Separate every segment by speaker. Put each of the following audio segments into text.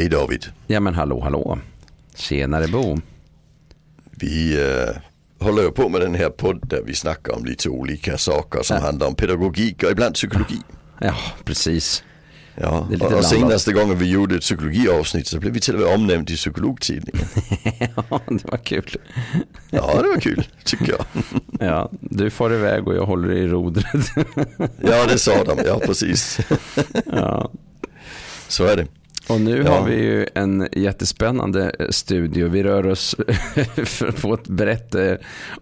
Speaker 1: Hej David.
Speaker 2: Ja men hallå hallå. Tjenare Bo.
Speaker 1: Vi uh, håller ju på med den här podden där vi snackar om lite olika saker som ja. handlar om pedagogik och ibland psykologi.
Speaker 2: Ja, precis.
Speaker 1: Ja, och, och senaste gången vi gjorde ett psykologiavsnitt så blev vi till och med omnämnt i psykologtidningen.
Speaker 2: ja, det var kul.
Speaker 1: ja, det var kul, tycker jag.
Speaker 2: ja, du får iväg och jag håller i rodret.
Speaker 1: ja, det sa de, ja precis. ja. Så är det.
Speaker 2: Och nu ja. har vi ju en jättespännande studio. Vi rör oss på ett brett eh,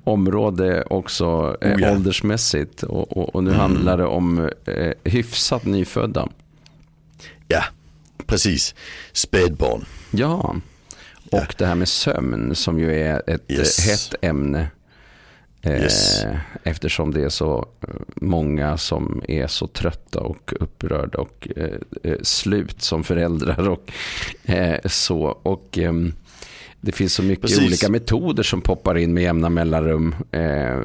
Speaker 2: område också eh, oh ja. åldersmässigt. Och, och, och nu mm. handlar det om eh, hyfsat nyfödda.
Speaker 1: Ja, precis. Spädbarn.
Speaker 2: Ja, och ja. det här med sömn som ju är ett yes. hett ämne. Yes. Eftersom det är så många som är så trötta och upprörda och eh, slut som föräldrar. Och, eh, så. och eh, det finns så mycket Precis. olika metoder som poppar in med jämna mellanrum. Eh,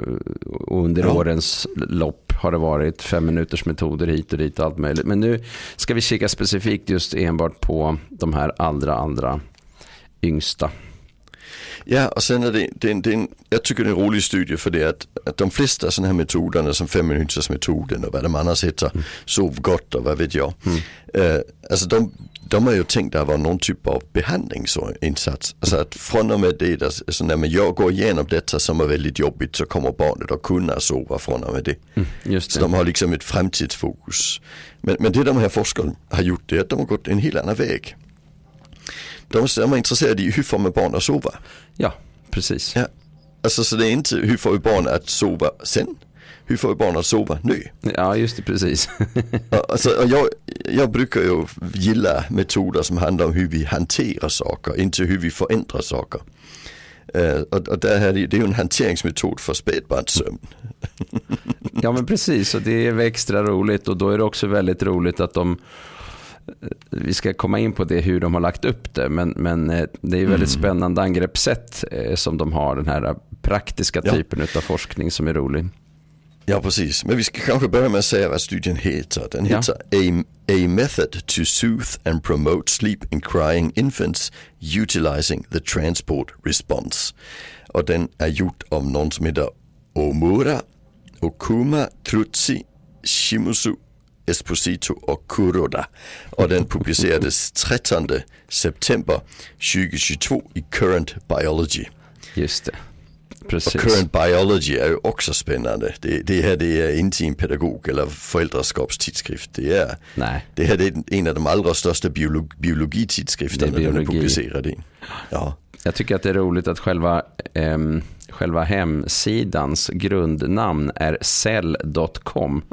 Speaker 2: och under ja. årens lopp har det varit fem minuters metoder hit och dit och allt möjligt. Men nu ska vi kika specifikt just enbart på de här allra, allra yngsta.
Speaker 1: Ja, och sen är det, det, är, det är en, jag tycker det är en rolig studie för det att, att de flesta sådana här metoderna som fem minuters metoden och vad de annars heter, mm. sov gott och vad vet jag. Mm. Uh, alltså de, de har ju tänkt att vara någon typ av behandlingsinsats. Alltså att från och med det, alltså när jag går igenom detta som är väldigt jobbigt så kommer barnet att kunna sova från och med det. Mm. Så de har liksom ett framtidsfokus. Men, men det de här forskarna har gjort det är att de har gått en helt annan väg. De är intresserade i hur får man barn att sova.
Speaker 2: Ja, precis.
Speaker 1: Ja. Alltså så det är inte hur får vi barn att sova sen? Hur får vi barn att sova nu?
Speaker 2: Ja, just det, precis.
Speaker 1: alltså, jag, jag brukar ju gilla metoder som handlar om hur vi hanterar saker, inte hur vi förändrar saker. Uh, och, och det, här, det är ju en hanteringsmetod för spädbarnssömn.
Speaker 2: ja men precis och det är extra roligt och då är det också väldigt roligt att de vi ska komma in på det hur de har lagt upp det, men, men eh, det är väldigt mm. spännande angreppssätt eh, som de har, den här praktiska typen ja. av forskning som är rolig.
Speaker 1: Ja precis, men vi ska kanske börja med att säga vad studien heter. Den ja. heter a, a Method to Soothe and Promote Sleep in Crying Infants Utilizing the Transport Response. Och den är gjord av någon som heter Omura Okuma Trutsi Shimusu Esposito och Kuroda och den publicerades 13 september 2022 i Current Biology.
Speaker 2: Just det. Precis.
Speaker 1: Och Current Biology är ju också spännande. Det, det här det är inte en pedagog eller föräldraskapstidskrift. Det, är, Nej. det här är en av de allra största biolog, biologitidskrifterna biologi. den är publicerad i.
Speaker 2: Ja. Jag tycker att det är roligt att själva um, själva hemsidans grundnamn är cell.com.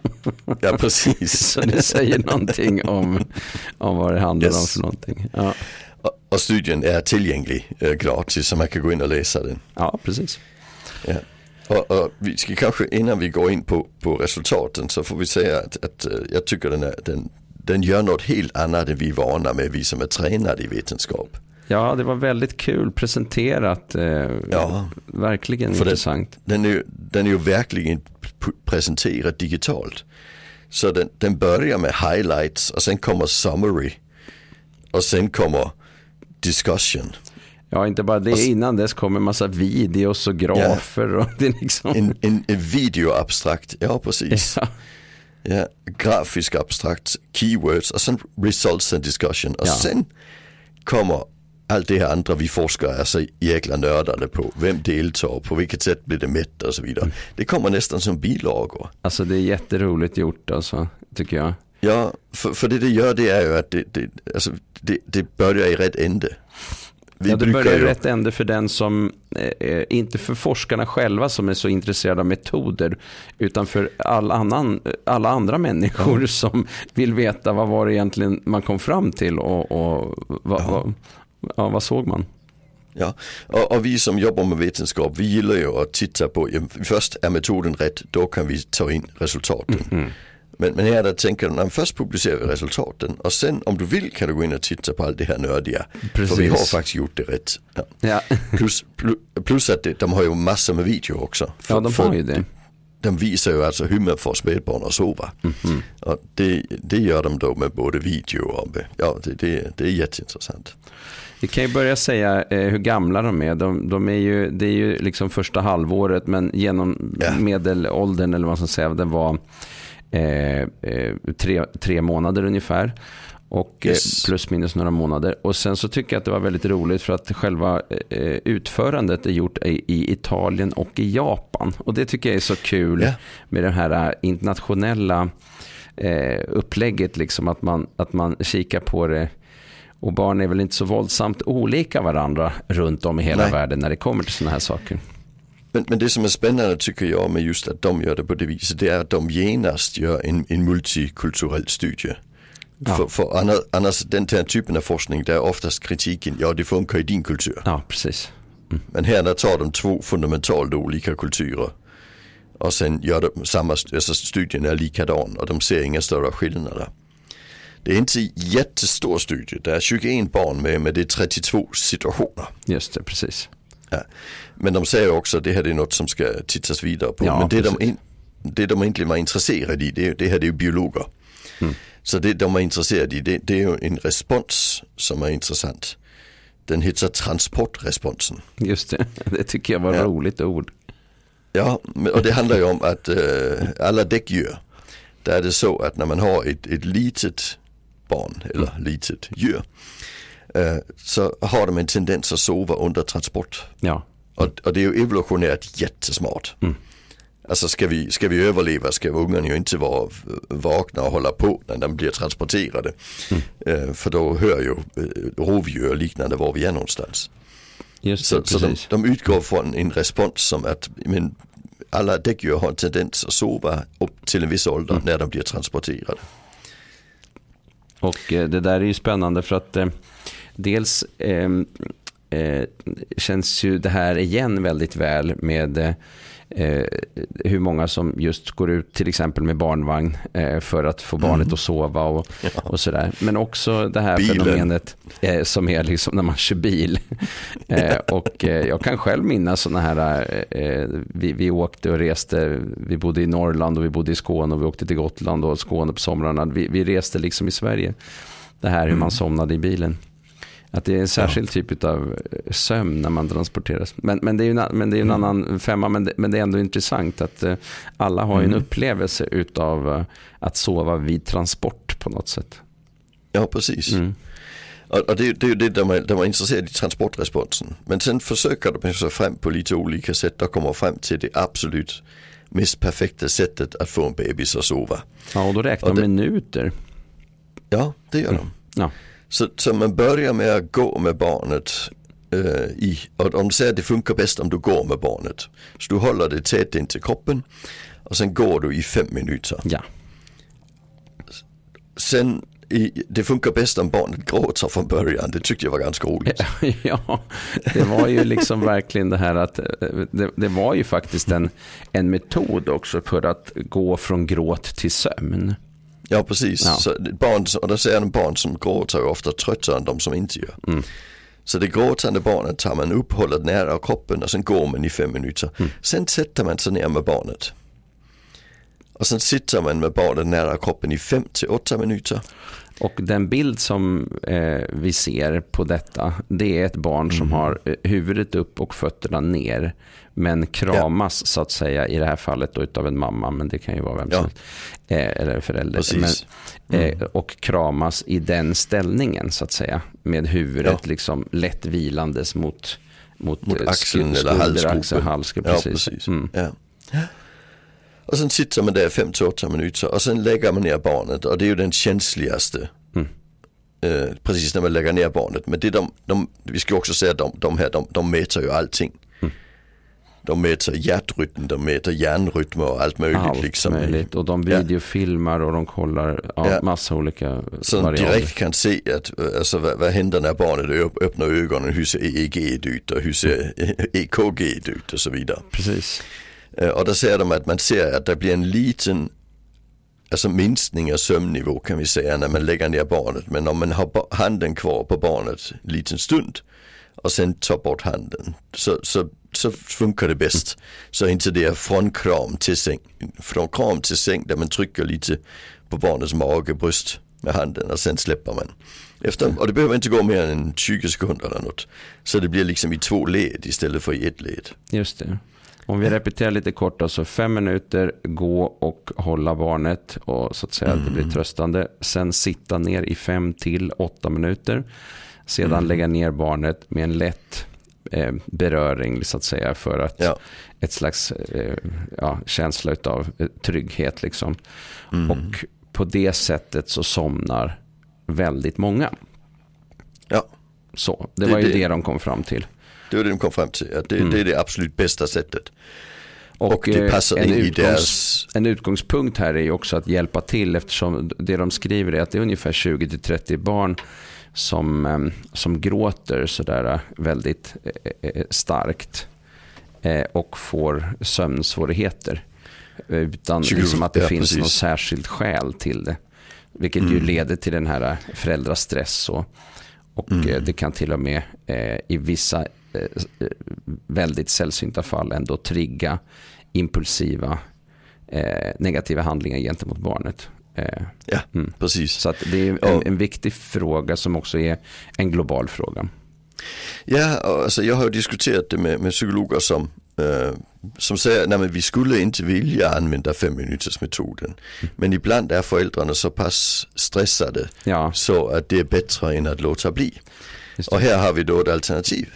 Speaker 1: Ja, precis.
Speaker 2: Så det säger någonting om, om vad det handlar yes. om för någonting. Ja.
Speaker 1: Och studien är tillgänglig eh, gratis så man kan gå in och läsa den.
Speaker 2: Ja, precis.
Speaker 1: Ja. Och, och, vi ska kanske innan vi går in på, på resultaten så får vi säga att, att eh, jag tycker den, är, den, den gör något helt annat än vi är vana med, vi som är tränade i vetenskap.
Speaker 2: Ja, det var väldigt kul presenterat. Eh, ja, verkligen intressant.
Speaker 1: Den, den, är, den är ju verkligen presenterad digitalt. Så den, den börjar med highlights och sen kommer summary. Och sen kommer discussion.
Speaker 2: Ja, inte bara det. Innan dess kommer massa videos och grafer. Ja, och det liksom...
Speaker 1: en, en, en videoabstrakt, ja precis. Ja. ja. grafisk abstrakt, keywords och sen results and discussion. Och ja. sen kommer allt det här andra vi forskare är så jäkla nördade på. Vem deltar, på vilket sätt blir det mätt och så vidare. Mm. Det kommer nästan som bilagor.
Speaker 2: Alltså det är jätteroligt gjort alltså, tycker jag.
Speaker 1: Ja, för, för det det gör det är ju att det, det, alltså, det, det börjar i rätt ände.
Speaker 2: Vi ja, det börjar i rätt ände för den som, eh, inte för forskarna själva som är så intresserade av metoder, utan för all annan, alla andra människor ja. som vill veta vad var det egentligen man kom fram till och, och vad, ja. vad, ja, vad såg man?
Speaker 1: Ja, och, och, vi som jobbar med vetenskap, vi gillar ju att titta på, ja, först är metoden rätt, då kan vi ta in resultaten. Mm -hmm. Men, men här där tänker de, först publicerar vi resultaten och sen om du vill kan du gå in och titta på allt det här nördiga. Precis. För vi har faktiskt gjort det rätt. Ja. Ja. plus, plus, plus, att de har ju massor med video också.
Speaker 2: För, ja, de har ju det.
Speaker 1: De visar ju alltså hur man får spädbarn att sova. Mm. Och det, det gör de då med både video och ja, det, det, det är jätteintressant.
Speaker 2: Vi kan ju börja säga eh, hur gamla de är. De, de, är ju, det är ju liksom första halvåret men genom ja. medelåldern eller vad man ska säga, den var eh, eh, tre, tre månader ungefär. Och eh, yes. plus minus några månader. Och sen så tycker jag att det var väldigt roligt för att själva eh, utförandet är gjort i, Italien och i Japan. Och det tycker jag är så kul yeah. med det här eh, internationella upplägget. Liksom att, man, att man kikar på det. Och barn är väl inte så våldsamt olika varandra runt om i hela Nej. världen när det kommer till sådana här saker.
Speaker 1: Men, men det som är spännande tycker jag med just att de gör det på det viset, det är att de genast gör en, en multikulturell studie. Ja. För, för annars, den här typen av forskning, där är oftast kritiken, ja det funkar i din kultur.
Speaker 2: Ja, precis.
Speaker 1: Mm. Men här där tar de två fundamentalt olika kulturer och sen gör de samma, alltså studien är likadan och de ser inga större skillnader. Det är inte jättestor studie, det är 21 barn med, men det är 32 situationer.
Speaker 2: Just det, precis.
Speaker 1: Ja. Men de säger också att det här är något som ska tittas vidare på. Ja, men det de, det de egentligen var intresserade i, det, det här är ju biologer. Mm. Så det de är intresserade i, det, det är ju en respons som är intressant. Den heter transportresponsen.
Speaker 2: Just det, det tycker jag var ja. roligt ord.
Speaker 1: Ja, och det handlar ju om att äh, alla däckdjur, där är det så att när man har ett, ett litet barn eller mm. litet djur äh, så har de en tendens att sova under transport.
Speaker 2: Ja.
Speaker 1: Och, och det är ju evolutionärt jättesmart. Mm. Alltså ska vi, ska vi överleva ska ungarna ju inte vara vakna och hålla på när de blir transporterade. Mm. Eh, för då hör ju eh, rovdjur och liknande var vi är någonstans.
Speaker 2: Just
Speaker 1: det, så, så de, de, utgår från en respons som att men, alla däggdjur har en tendens att sova upp till en viss ålder mm. när de blir transporterade.
Speaker 2: Och eh, det där är ju spännande för att eh, dels eh, känns ju det här igen väldigt väl med eh, hur många som just går ut till exempel med barnvagn eh, för att få barnet mm. att sova och, ja. och sådär. Men också det här Bilen. fenomenet eh, som är liksom när man kör bil. Eh, och eh, jag kan själv minnas sådana här, vi, vi åkte och reste, vi bodde i Norrland och vi bodde i Skåne och vi åkte till Gotland och Skåne på somrarna. Vi, vi reste liksom i Sverige. Det här hur mm. man somnade i bilen. Att det är en särskild ja. typ av eh, sömn när man transporteras. Men, men det är ju en, men det är en mm. annan femma, men det, men det är ändå intressant att uh, alla har mm. en upplevelse utav uh, att sova vid transport på något sätt.
Speaker 1: Ja, precis. Mm. Och det, det är ju det de är, de är intresserade i transportresponsen. Men sen försöker de sig fram på lite olika sätt och kommer fram till det absolut mest perfekta sättet att få en bebis att sova.
Speaker 2: Ja, och då räknar de minuter.
Speaker 1: Ja, det gör de. Ja. Så, så man börjar med att gå med barnet uh, i, och de säger att det funkar bäst om du går med barnet. Så du håller det tätt in till kroppen och sen går du i fem minuter.
Speaker 2: Ja.
Speaker 1: Sen i, det funkar bäst om barnet gråter från början. Det tyckte jag var ganska roligt.
Speaker 2: Ja, det var ju liksom verkligen det här att eh, det, det, var ju faktiskt en, en metod också för att gå från gråt till sömn.
Speaker 1: Ja precis, ja. Så barn, och då säger de barn som gråter är ofta tröttare än de som inte gör. Mm. Så det gråtande barnet tar man upp, håller nära kroppen och sen går man i fem minuter. Mm. Sen sätter man sig ner med barnet. Och sen sitter man med barnet nära kroppen i fem till åtta minuter.
Speaker 2: Och den bild som eh, vi ser på detta, det är ett barn mm. som har eh, huvudet upp och fötterna ner. Men kramas ja. så att säga i det här fallet då utav en mamma, men det kan ju vara vem som helst. Ja. Eh, eller förälder. Men, eh, mm. och kramas i den ställningen så att säga. Med huvudet ja. liksom lätt vilandes mot, mot,
Speaker 1: mot axeln eller halsgropen.
Speaker 2: Halsgrupp, precis. Precis. Mm.
Speaker 1: Och sen sitter man där 5-8 minuter och sen lägger man ner barnet och det är ju den känsligaste. Mm. Eh, precis när man lägger ner barnet. Men det de, de, vi ska också säga att de, de här, de, de mäter ju allting. Mm. De mäter hjärtrytm, de mäter hjärnrytm och allt möjligt.
Speaker 2: Allt
Speaker 1: liksom.
Speaker 2: möjligt och de videofilmar och de kollar ja, ja. massa olika
Speaker 1: Så de direkt kan se att, alltså, vad, vad händer när barnet öppnar ögonen, hur ser EEG ut och hur ser EKG ut och så vidare.
Speaker 2: Precis.
Speaker 1: Øh, och då säger de att man ser att det blir en liten alltså minskning av sömnnivå kan vi säga när man lägger ner barnet. Men om man har handen kvar på barnet en liten stund och sen tar bort handen. Så, så, så funkar det bäst. Så inte det är från kram till säng. Från kram till säng där man trycker lite på barnets mage, bröst med handen och sen släpper man. Efter, och det behöver inte gå mer än 20 sekunder eller något. Så det blir liksom i två led istället för i ett led.
Speaker 2: Just det. Om vi repeterar lite kort då, så fem minuter, gå och hålla barnet och så att säga mm. det blir tröstande. Sen sitta ner i fem till åtta minuter. Sedan mm. lägga ner barnet med en lätt eh, beröring så att säga för att ja. ett slags eh, ja, känsla av eh, trygghet liksom. Mm. Och på det sättet så somnar väldigt många.
Speaker 1: Ja.
Speaker 2: Så, det, det var ju det. det de kom fram till.
Speaker 1: Det var det de kom fram till, att det, mm. det är det absolut bästa sättet.
Speaker 2: Och, och det passar en, in utgångs, i deras... en utgångspunkt här är ju också att hjälpa till eftersom det de skriver är att det är ungefär 20-30 barn som, ehm, som gråter sådär väldigt eh, eh, starkt eh, och får sömnsvårigheter. Utan 20, liksom att det ja, finns precis. något särskilt skäl till det. Vilket mm. ju leder till den här föräldrastress. Och, och mm. det kan till och med i vissa väldigt sällsynta fall ändå trigga impulsiva negativa handlingar gentemot barnet.
Speaker 1: Eh, ja, mm. precis.
Speaker 2: Så det är en, en, viktig fråga som också är en global fråga.
Speaker 1: Ja, alltså jag har diskuterat det med, med psykologer som, som säger att vi skulle inte vilja använda fem minuters metoden. Mm. Men ibland är föräldrarna så pass stressade ja. så att det är bättre än att låta bli. Och här har vi då ett alternativ.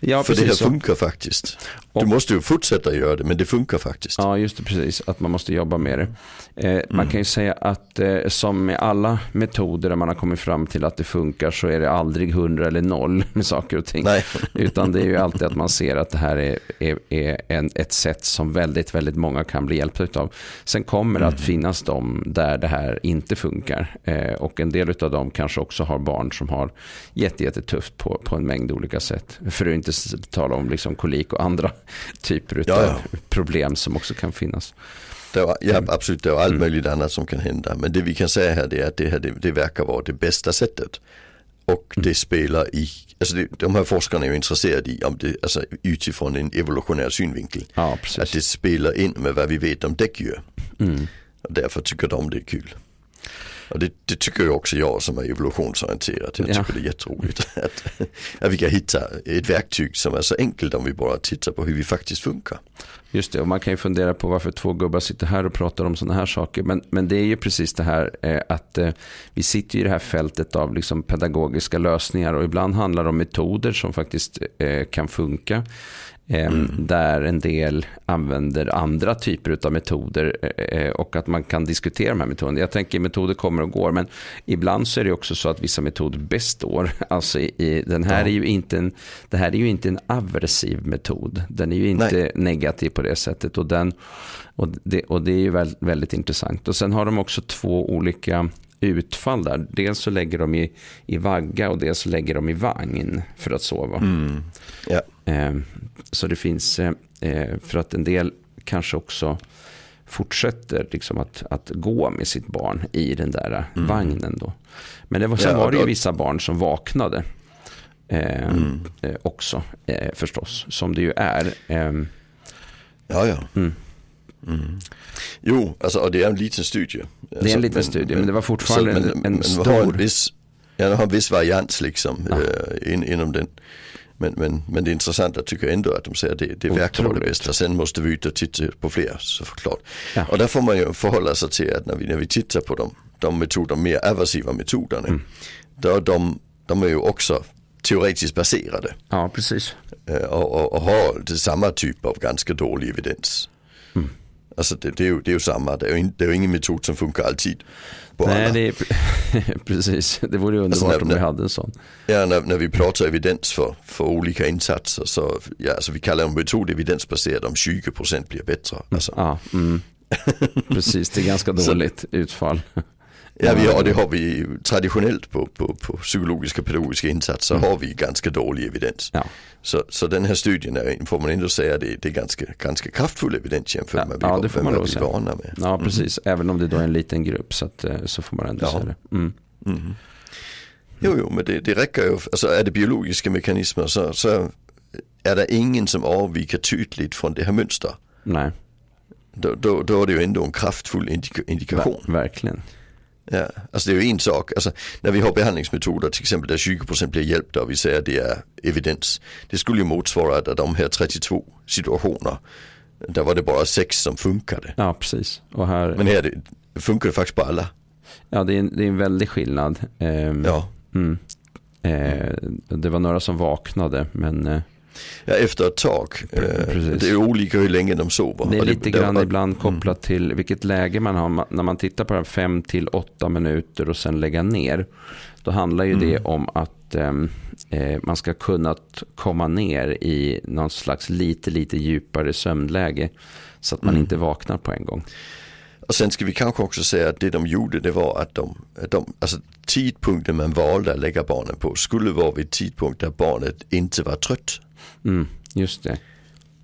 Speaker 1: Ja, För det här funkar så. faktiskt. Du och, måste ju fortsätta göra det, men det funkar faktiskt.
Speaker 2: Ja, just det, precis. Att man måste jobba med det. Eh, mm. Man kan ju säga att eh, som med alla metoder där man har kommit fram till att det funkar så är det aldrig hundra eller noll med saker och ting. Nej. Utan det är ju alltid att man ser att det här är, är, är en, ett sätt som väldigt, väldigt många kan bli hjälpta av. Sen kommer det mm. att finnas de där det här inte funkar. Eh, och en del av dem kanske också har barn som har jättetufft på, på en mängd olika sätt. För inte tala om liksom kolik och andra typer av ja, ja. problem som också kan finnas.
Speaker 1: Det var, ja absolut, det är allt mm. möjligt annat som kan hända. Men det vi kan säga här är att det, här, det, det verkar vara det bästa sättet. Och mm. det spelar i, alltså det, de här forskarna är ju intresserade i om det, alltså utifrån en evolutionär synvinkel.
Speaker 2: Ja,
Speaker 1: att det spelar in med vad vi vet om däggdjur. Mm. Och därför tycker de det är kul. Och det, det, tycker också jag som är evolutionsorienterad. Jag tycker ja. det är jätteroligt att, att vi kan hitta ett verktyg som är så enkelt om vi bara tittar på hur vi faktiskt funkar.
Speaker 2: Just det, och man kan ju fundera på varför två gubbar sitter här och pratar om sådana här saker. Men, men det är ju precis det här eh, att eh, vi sitter i det här fältet av liksom pedagogiska lösningar och ibland handlar det om metoder som faktiskt eh, kan funka. Eh, mm. Där en del använder andra typer av metoder eh, och att man kan diskutera de här metoderna. Jag tänker metoder kommer och går men ibland så är det också så att vissa metoder består. Alltså i, den här ja. är ju inte en, det här är ju inte en aversiv metod. Den är ju inte Nej. negativ på det sättet och, den, och, det, och det är ju väldigt, väldigt intressant. Och sen har de också två olika utfall där. Dels så lägger de i, i vagga och dels så lägger de i vagn för att sova. Mm.
Speaker 1: Ja.
Speaker 2: Eh, så det finns, eh, eh, för att en del kanske också fortsätter liksom att, att gå med sitt barn i den där mm. vagnen. Då. Men det var, sen ja, var det ju vissa barn som vaknade. Eh, mm. eh, också eh, förstås, som det ju är.
Speaker 1: Ja, ja. Mm. Jo, alltså, det är en liten studie.
Speaker 2: Det är en alltså, liten men, studie, men, men, det var fortfarande så, men, en, en stor... Har en
Speaker 1: viss, ja, det har en viss varians liksom äh, in, inom den. Men, men, men det intressanta tycker jag ändå att de säger att det, det verkar vara det bästa. Sen måste vi ut och titta på fler såklart. Ja. Och där får man ju förhålla sig till att när vi, när vi tittar på de, de metoder, mer aversiva metoderna. Mm. Då de, de är ju också teoretiskt baserade.
Speaker 2: Ja, precis.
Speaker 1: Eh, och, och, och har samma typ av ganska dålig evidens. Mm. Alltså det, det, är ju, det är ju samma, det är ju, det är ju ingen metod som funkar alltid.
Speaker 2: Nej, det är, precis. Det vore underbart alltså när, om vi hade en sån.
Speaker 1: Ja, när, när vi pratar evidens för, för olika insatser så, ja, alltså vi kallar en metod evidensbaserad om 20% blir bättre. Alltså.
Speaker 2: Ja, mm. Precis, det är ganska dåligt utfall.
Speaker 1: Ja, vi har, det har vi traditionellt på, på, på psykologiska pedagogiska insatser mm. har vi ganska dålig evidens. Ja. Så, så den här studien är, får man ändå säga det, det är ganska, ganska kraftfull evidens jämfört
Speaker 2: ja, med ja, det får man vi är vana med. Ja, precis. Mm. Även om det då är en liten grupp så, att, eh, så får man ändå ja. säga det. Mm. Mm.
Speaker 1: Jo, jo, men det, det räcker ju. Alltså är det biologiska mekanismer så, så är det ingen som avviker tydligt från det här mönstret.
Speaker 2: Nej.
Speaker 1: Då, då, då är det ju ändå en kraftfull indika indikation.
Speaker 2: Ver verkligen.
Speaker 1: Ja, alltså det är ju en sak, alltså när vi har behandlingsmetoder till exempel där 20% blir hjälpta och vi säger att det är evidens. Det skulle ju motsvara att de här 32 situationer, där var det bara 6 som funkade.
Speaker 2: Ja, precis. Och här...
Speaker 1: Men här det, funkar det faktiskt på alla.
Speaker 2: Ja, det är en, det är en väldig skillnad. Um,
Speaker 1: ja.
Speaker 2: Mm. Eh, det var några som vaknade, men eh,
Speaker 1: Ja, efter ett tag. Eh, det är olika hur länge de sover.
Speaker 2: Det är lite det, grann det, ibland mm. kopplat till vilket läge man har. När man tittar på 5 till 8 minuter och sen lägga ner. Då handlar ju mm. det om att ehm, eh, man ska kunna komma ner i någon slags lite, lite djupare sömnläge. Så att man mm. inte vaknar på en gång.
Speaker 1: Och sen ska vi kanske också säga att det de gjorde det var att de, de alltså tidpunkten man valde att lägga barnen på skulle vara vid tidpunkt där barnet inte var trött.
Speaker 2: Mm, just det.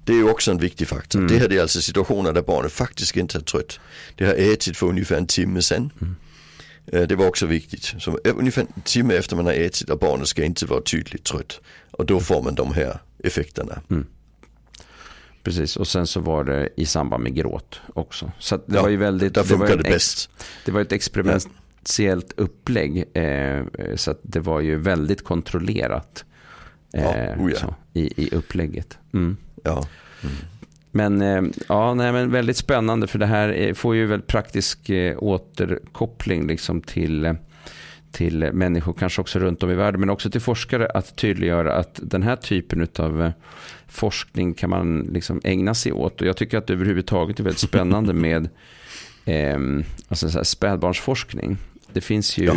Speaker 1: Det är ju också en viktig faktor. Mm. Det här är alltså situationer där barnet faktiskt inte är trött. Det har ätit för ungefär en timme sen. Mm. Eh, det var också viktigt. Så ungefär en timme efter man har ätit och barnet ska inte vara tydligt trött. Och då får man de här effekterna. Mm.
Speaker 2: Precis, och sen så var det i samband med gråt också. Så det ja, var ju väldigt...
Speaker 1: Där funkade
Speaker 2: det,
Speaker 1: det bäst.
Speaker 2: Det var ett experimentellt upplägg. Eh, så det var ju väldigt kontrollerat. Eh, ja, oh ja. så, i, I upplägget. Mm.
Speaker 1: Ja. Mm.
Speaker 2: Men, eh, ja, nej, men väldigt spännande för det här får ju väldigt praktisk eh, återkoppling liksom till eh, till människor, kanske också runt om i världen, men också till forskare att tydliggöra att den här typen av forskning kan man liksom ägna sig åt. Och jag tycker att det överhuvudtaget är väldigt spännande med eh, alltså spädbarnsforskning. Det finns ju ja.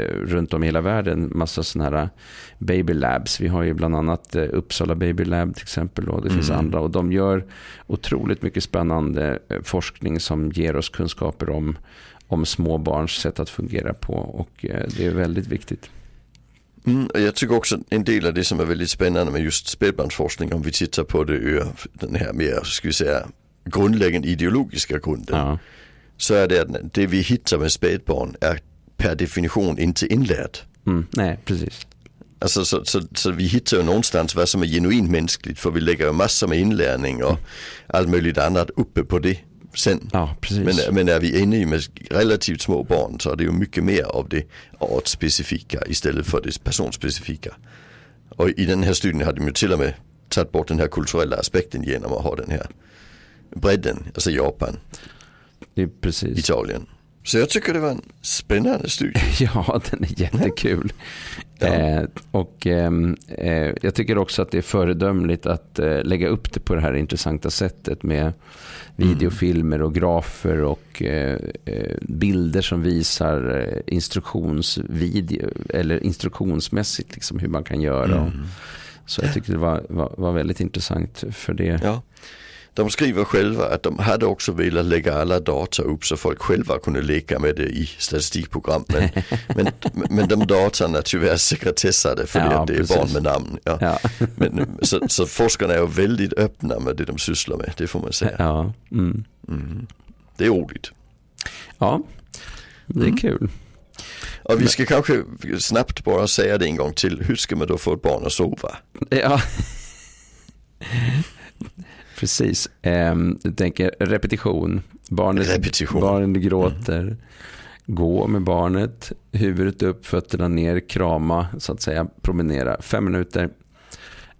Speaker 2: eh, runt om i hela världen massa sådana här baby labs. Vi har ju bland annat eh, Uppsala Baby Lab till exempel och det mm. finns andra. Och de gör otroligt mycket spännande eh, forskning som ger oss kunskaper om om småbarns sätt att fungera på och eh, det är väldigt viktigt.
Speaker 1: Mm, jag tycker också en del av det som är väldigt spännande med just spädbarnsforskning om vi tittar på det ur den här mer, ska vi säga, grundläggande ideologiska grunden. Ja. Så är det att det vi hittar med spädbarn är per definition inte inlärt.
Speaker 2: Mm, nej, precis.
Speaker 1: Alltså, så, så, så, vi hittar ju någonstans vad som är genuint mänskligt för vi lägger ju massor med inlärning och allt möjligt annat uppe på det sen.
Speaker 2: Ja,
Speaker 1: men, men är vi inne med relativt små barn så är det ju mycket mer av det artspecifika istället för det personspecifika. Och i den här studien hade de ju till och med tagit bort den här kulturella aspekten genom att ha den här bredden, alltså Japan,
Speaker 2: precis.
Speaker 1: Italien. Så jag tycker det var en spännande studie.
Speaker 2: ja, den är jättekul. Ja. Eh, och ehm, eh, jag tycker också att det är föredömligt att eh, lägga upp det på det här intressanta sättet med videofilmer och grafer och eh, eh, bilder som visar eh, instruktionsvideo eller instruktionsmässigt liksom hur man kan göra. Mm. Så jag tyckte det var, var, var, väldigt intressant för det.
Speaker 1: Ja. De skriver själva att de hade också velat lägga alla data upp så folk själva kunde leka med det i statistikprogram. Men, men, men de datorna är tyvärr sekretessade för ja, det är precis. barn med namn. Ja. ja. Men, så, så, forskarna är väldigt öppna med det de sysslar med, det får man säga.
Speaker 2: Ja. Mm.
Speaker 1: Mm. Det är roligt.
Speaker 2: Ja, det är mm. kul.
Speaker 1: Och vi ska men... kanske snabbt bara säga det en gång till. Hur ska man då få ett barn att sova?
Speaker 2: Ja. Precis. Jag tänker repetition. Barnet,
Speaker 1: repetition.
Speaker 2: barnet gråter. Mm. Gå med barnet, huvudet upp, fötterna ner, krama, så att säga, promenera. Fem minuter.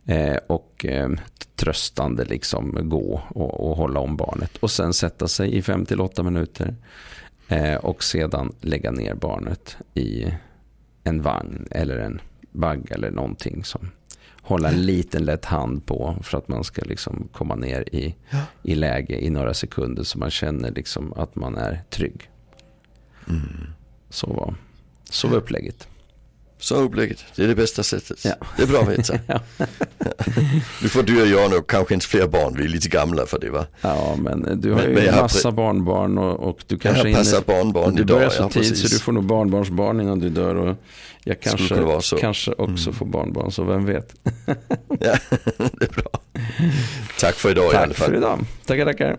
Speaker 2: Eh, och eh, tröstande liksom gå och, och, hålla om barnet. Och sen sätta sig i fem till åtta minuter. Och sedan lägga ner barnet i en vagn eller en bagg eller någonting som hålla en liten lätt hand på för att man ska liksom komma ner i, ja. i läge i några sekunder så man känner liksom att man är trygg. Mm. Så, var, så var upplägget.
Speaker 1: Så upplägget, det är det bästa sättet. Ja. Det är bra att veta. ja. Nu får du och jag nog kanske inte fler barn, vi är lite gamla för det va?
Speaker 2: Ja men du har men, ju men massa barnbarn och, och du kanske
Speaker 1: jag passar barnbarn
Speaker 2: du
Speaker 1: idag.
Speaker 2: börjar så ja, tid så du får nog barnbarnsbarn innan du dör. Och jag kanske, kanske också mm. får barnbarn, så vem vet.
Speaker 1: ja, det är bra. Tack för idag
Speaker 2: Tack
Speaker 1: i alla fall.
Speaker 2: Tack för idag. Tackar, tackar.